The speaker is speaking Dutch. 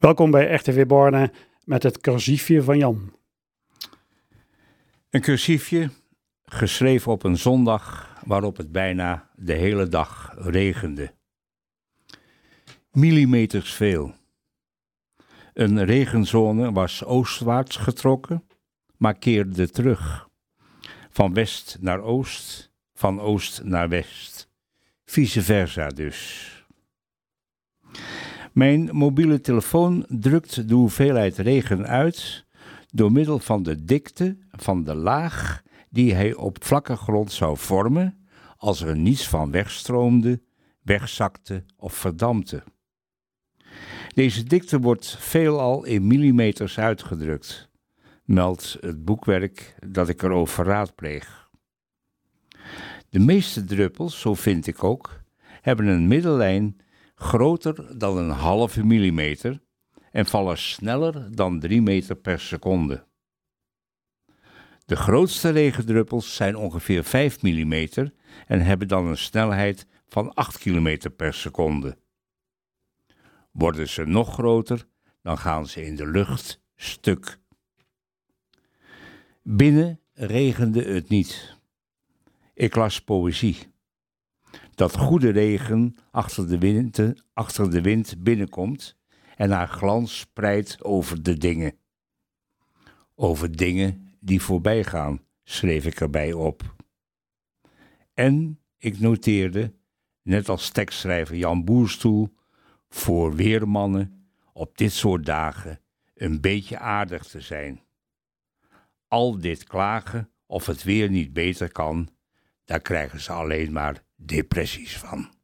Welkom bij RTV Borne met het cursiefje van Jan. Een cursiefje, geschreven op een zondag waarop het bijna de hele dag regende. Millimeters veel. Een regenzone was oostwaarts getrokken, maar keerde terug. Van west naar oost, van oost naar west. Vice versa dus. Mijn mobiele telefoon drukt de hoeveelheid regen uit door middel van de dikte van de laag die hij op vlakke grond zou vormen als er niets van wegstroomde, wegzakte of verdampte. Deze dikte wordt veelal in millimeters uitgedrukt, meldt het boekwerk dat ik erover raadpleeg. De meeste druppels, zo vind ik ook, hebben een middellijn groter dan een halve millimeter en vallen sneller dan 3 meter per seconde. De grootste regendruppels zijn ongeveer 5 mm en hebben dan een snelheid van 8 km per seconde. Worden ze nog groter, dan gaan ze in de lucht stuk. Binnen regende het niet. Ik las poëzie. Dat goede regen achter de wind, achter de wind binnenkomt en haar glans spreidt over de dingen. Over dingen die voorbij gaan, schreef ik erbij op. En ik noteerde, net als tekstschrijver Jan Boerstoel, voor weermannen op dit soort dagen een beetje aardig te zijn. Al dit klagen of het weer niet beter kan, daar krijgen ze alleen maar depressies van.